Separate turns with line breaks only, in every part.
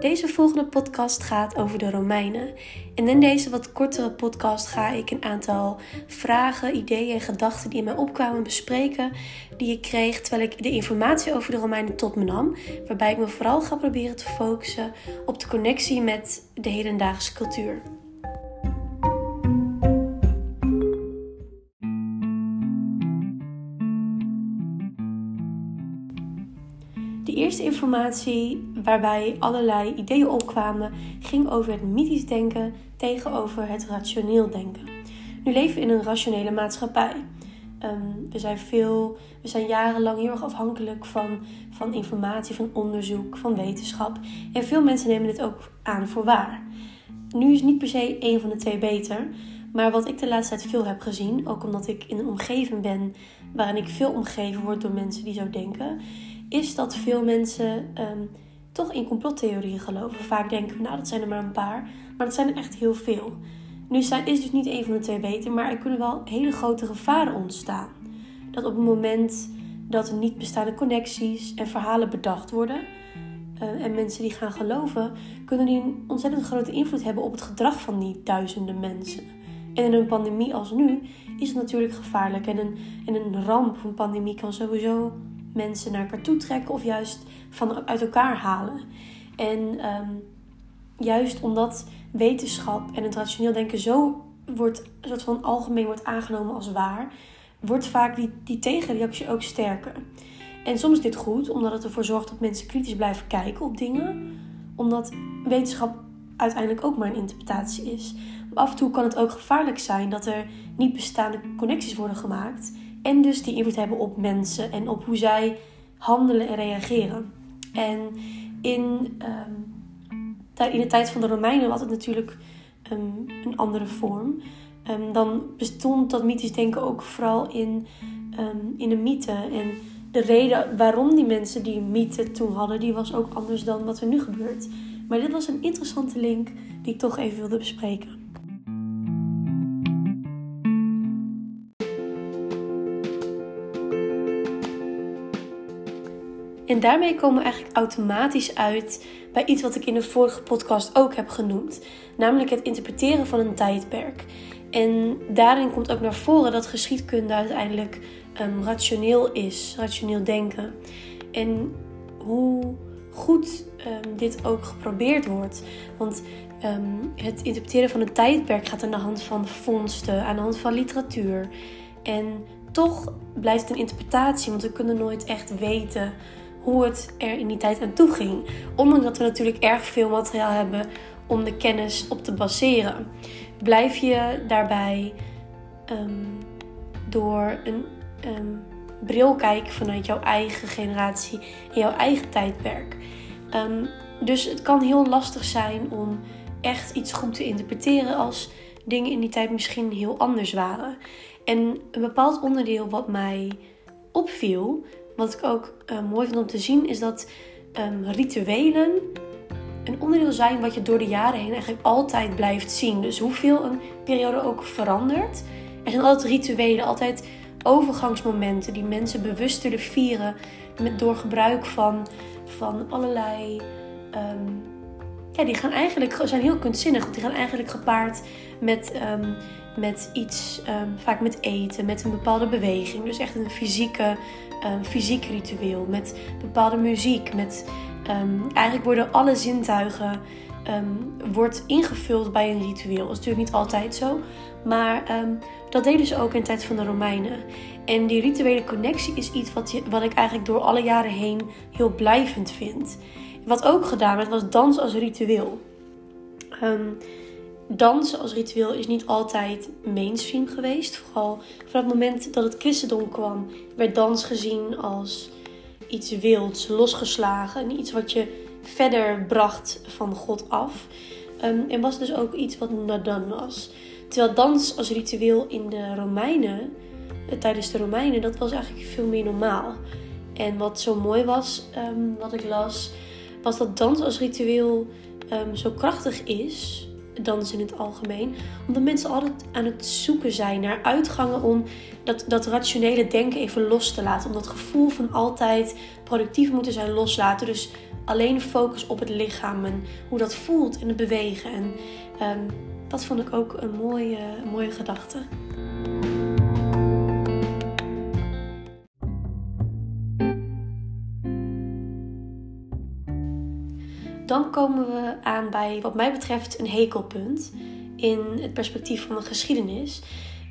Deze volgende podcast gaat over de Romeinen. En in deze wat kortere podcast ga ik een aantal vragen, ideeën en gedachten die in mij opkwamen bespreken. Die ik kreeg terwijl ik de informatie over de Romeinen tot me nam. Waarbij ik me vooral ga proberen te focussen op de connectie met de hedendaagse cultuur. Informatie waarbij allerlei ideeën opkwamen ging over het mythisch denken tegenover het rationeel denken. Nu leven we in een rationele maatschappij. Ehm, we, zijn veel, we zijn jarenlang heel erg afhankelijk van, van informatie, van onderzoek, van wetenschap. En veel mensen nemen dit ook aan voor waar. Nu is niet per se één van de twee beter. Maar wat ik de laatste tijd veel heb gezien, ook omdat ik in een omgeving ben waarin ik veel omgeven word door mensen die zo denken, is dat veel mensen ehm, toch in complottheorieën geloven. Vaak denken we, nou dat zijn er maar een paar, maar dat zijn er echt heel veel. Nu zijn, is dus niet een van de twee beter, maar er kunnen wel hele grote gevaren ontstaan. Dat op het moment dat er niet bestaande connecties en verhalen bedacht worden, uh, en mensen die gaan geloven, kunnen die een ontzettend grote invloed hebben op het gedrag van die duizenden mensen. En in een pandemie als nu is het natuurlijk gevaarlijk. En een, en een ramp, een pandemie kan sowieso mensen naar elkaar toe trekken of juist van uit elkaar halen. En um, juist omdat wetenschap en het rationeel denken zo wordt, soort van algemeen wordt aangenomen als waar, wordt vaak die, die tegenreactie ook sterker. En soms is dit goed, omdat het ervoor zorgt dat mensen kritisch blijven kijken op dingen. Omdat wetenschap uiteindelijk ook maar een interpretatie is. Maar af en toe kan het ook gevaarlijk zijn dat er niet bestaande connecties worden gemaakt. En dus die invloed hebben op mensen en op hoe zij handelen en reageren. En in, um, de tijd van de Romeinen was het natuurlijk um, een andere vorm. Um, dan bestond dat mythisch denken ook vooral in, in de mythe. En de reden waarom die mensen die mythe toen hadden, die was ook anders dan wat er nu gebeurt. Maar dit was een interessante link die ik toch even wilde bespreken. En daarmee komen we eigenlijk automatisch uit bij iets wat ik in de vorige podcast ook heb genoemd, namelijk het interpreteren van een tijdperk. En daarin komt ook naar voren dat geschiedkunde uiteindelijk um, rationeel is, rationeel denken. En hoe goed um, dit ook geprobeerd wordt. Want um, het interpreteren van een tijdperk gaat aan de hand van vondsten, aan de hand van literatuur. En toch blijft het een interpretatie, want we kunnen nooit echt weten hoe het er in die tijd aan toe ging. Ondanks dat we natuurlijk erg veel materiaal hebben om de kennis op te baseren. Blijf je daarbij um, door een um, bril kijken vanuit jouw eigen generatie en jouw eigen tijdperk. Um, dus het kan heel lastig zijn om echt iets goed te interpreteren als dingen in die tijd misschien heel anders waren. En een bepaald onderdeel wat mij opviel, wat ik ook uh, mooi vind om te zien, is dat um, rituelen een onderdeel zijn wat je door de jaren heen eigenlijk altijd blijft zien. Dus hoeveel een periode ook verandert, er zijn altijd rituelen, altijd overgangsmomenten die mensen bewust willen vieren met, door gebruik van, van allerlei. Um, ja, die gaan eigenlijk, zijn heel kunstzinnig, want die gaan eigenlijk gepaard met, um, met iets, um, vaak met eten, met een bepaalde beweging. Dus echt een fysieke, fysiek ritueel, met bepaalde muziek. Met, eigenlijk worden alle zintuigen wordt ingevuld bij een ritueel. Dat is natuurlijk niet altijd zo, maar dat deden ze ook in de tijd van de Romeinen. En die rituele connectie is iets wat, je, wat ik eigenlijk door alle jaren heen heel blijvend vind. Wat ook gedaan werd, was dans als ritueel. Um, dans als ritueel is niet altijd mainstream geweest. Vooral vanaf het moment dat het christendom kwam, werd dans gezien als iets wilds, losgeslagen. En iets wat je verder bracht van God af. En was dus ook iets wat nadan was. Terwijl dans als ritueel in de Romeinen, eh, tijdens de Romeinen, dat was eigenlijk veel meer normaal. En wat zo mooi was, um, wat ik las, was dat dans als ritueel um, zo krachtig is. Dans in het algemeen. Omdat mensen altijd aan het zoeken zijn naar uitgangen om dat, dat rationele denken even los te laten. Om dat gevoel van altijd productief moeten zijn loslaten. Dus alleen focus op het lichaam en hoe dat voelt in het bewegen. En um, dat vond ik ook een mooie, een mooie gedachte. Dan komen we aan bij, wat mij betreft, een hekelpunt in het perspectief van de geschiedenis.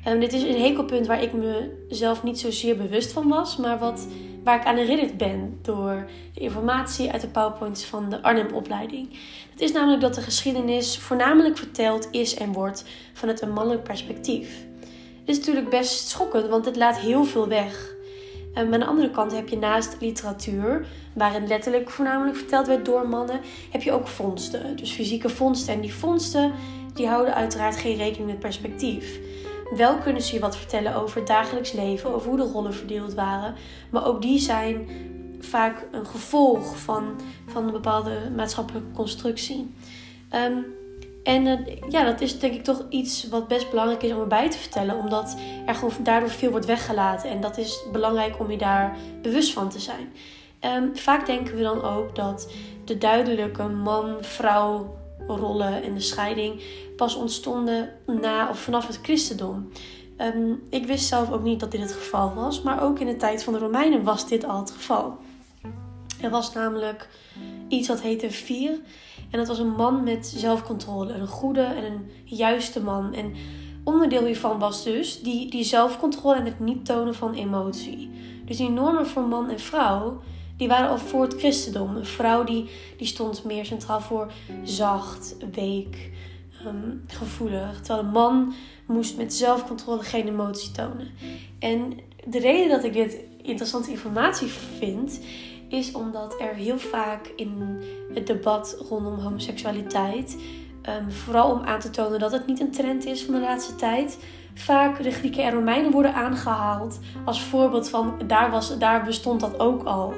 Um, dit is een hekelpunt waar ik mezelf niet zozeer bewust van was, maar wat, waar ik aan herinnerd ben door de informatie uit de PowerPoints van de Arnhem-opleiding. Het is namelijk dat de geschiedenis voornamelijk verteld is en wordt vanuit een mannelijk perspectief. Dit is natuurlijk best schokkend, want het laat heel veel weg. Um, aan de andere kant heb je naast literatuur, waarin letterlijk voornamelijk verteld werd door mannen, heb je ook vondsten. Dus fysieke vondsten. En die vondsten die houden uiteraard geen rekening met perspectief. Wel kunnen ze je wat vertellen over het dagelijks leven, over hoe de rollen verdeeld waren. Maar ook die zijn vaak een gevolg van, van een bepaalde maatschappelijke constructie. Um, en uh, ja, dat is denk ik toch iets wat best belangrijk is om erbij te vertellen, omdat er gewoon daardoor veel wordt weggelaten. En dat is belangrijk om je daar bewust van te zijn. Um, vaak denken we dan ook dat de duidelijke man-vrouw rollen en de scheiding pas ontstonden na of vanaf het christendom. Um, ik wist zelf ook niet dat dit het geval was, maar ook in de tijd van de Romeinen was dit al het geval. Er was namelijk iets wat heette vier. En dat was een man met zelfcontrole. Een goede en een juiste man. En onderdeel hiervan was dus die, die zelfcontrole en het niet tonen van emotie. Dus die normen voor man en vrouw, die waren al voor het christendom. Een vrouw die, die stond meer centraal voor zacht, week, um, gevoelig. Terwijl een man moest met zelfcontrole geen emotie tonen. En de reden dat ik dit interessante informatie vind, is omdat er heel vaak in het debat rondom homoseksualiteit, um, vooral om aan te tonen dat het niet een trend is van de laatste tijd, vaak de Grieken en Romeinen worden aangehaald als voorbeeld van daar, was, daar bestond dat ook al.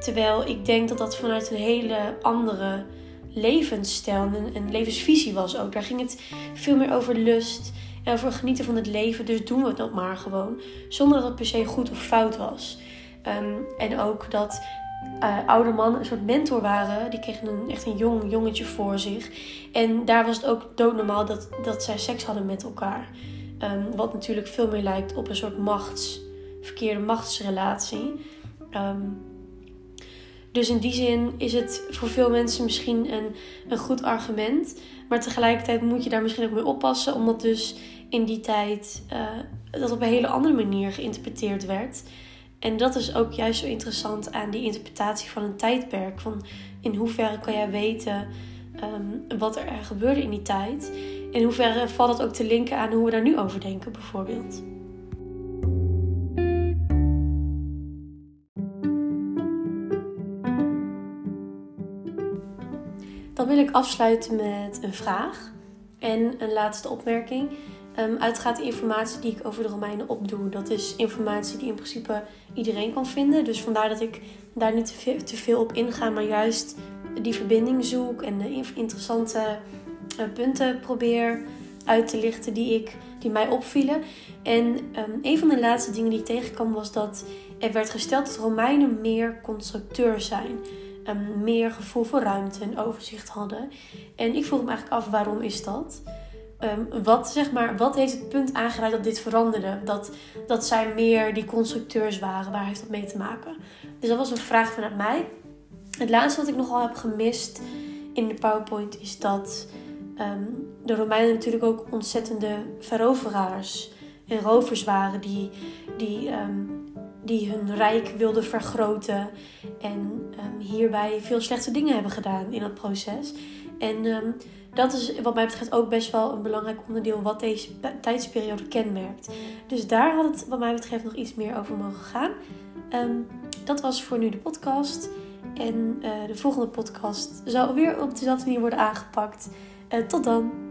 Terwijl ik denk dat dat vanuit een hele andere levensstijl en levensvisie was ook. Daar ging het veel meer over lust en over genieten van het leven. Dus doen we dat maar gewoon. Zonder dat het per se goed of fout was. Ehm, en ook dat uh, oude mannen een soort mentor waren. Die kregen een, echt een jong jongetje voor zich. En daar was het ook doodnormaal dat, dat zij seks hadden met elkaar. Ehm, wat natuurlijk veel meer lijkt op een soort machts, verkeerde machtsrelatie. Ehm, dus in die zin is het voor veel mensen misschien een, een goed argument. Maar tegelijkertijd moet je daar misschien ook mee oppassen. Omdat dus in die tijd uh, dat op een hele andere manier geïnterpreteerd werd. En dat is ook juist zo interessant aan die interpretatie van een tijdperk. Van in hoeverre kan jij weten um, wat er gebeurde in die tijd. In hoeverre valt het ook te linken aan hoe we daar nu over denken, bijvoorbeeld. Dan wil ik afsluiten met een vraag en een laatste opmerking. Um, uitgaat de informatie die ik over de Romeinen opdoe. Dat is informatie die in principe iedereen kan vinden. Dus vandaar dat ik daar niet te veel, op inga, maar juist die verbinding zoek en de interessante punten probeer uit te lichten die, ik, die mij opvielen. En um, een van de laatste dingen die ik tegenkwam was dat er werd gesteld dat Romeinen meer constructeur zijn. Um, meer gevoel voor ruimte en overzicht hadden. En ik vroeg me eigenlijk af waarom is dat? Um, wat, zeg maar, wat heeft het punt aangeraakt dat dit veranderde? Dat, dat zij meer die constructeurs waren. Waar heeft dat mee te maken? Dus dat was een vraag vanuit mij. Het laatste wat ik nogal heb gemist in de PowerPoint is dat um, de Romeinen natuurlijk ook ontzettende veroveraars en rovers waren die, die, um, die hun rijk wilden vergroten en hierbij veel slechte dingen hebben gedaan in dat proces. En dat is wat mij betreft ook best wel een belangrijk onderdeel wat deze tijdsperiode kenmerkt. Dus daar had het wat mij betreft nog iets meer over mogen gaan. Dat was voor nu de podcast. En uh, de volgende podcast zal weer op dezelfde manier worden aangepakt. Uh, tot dan!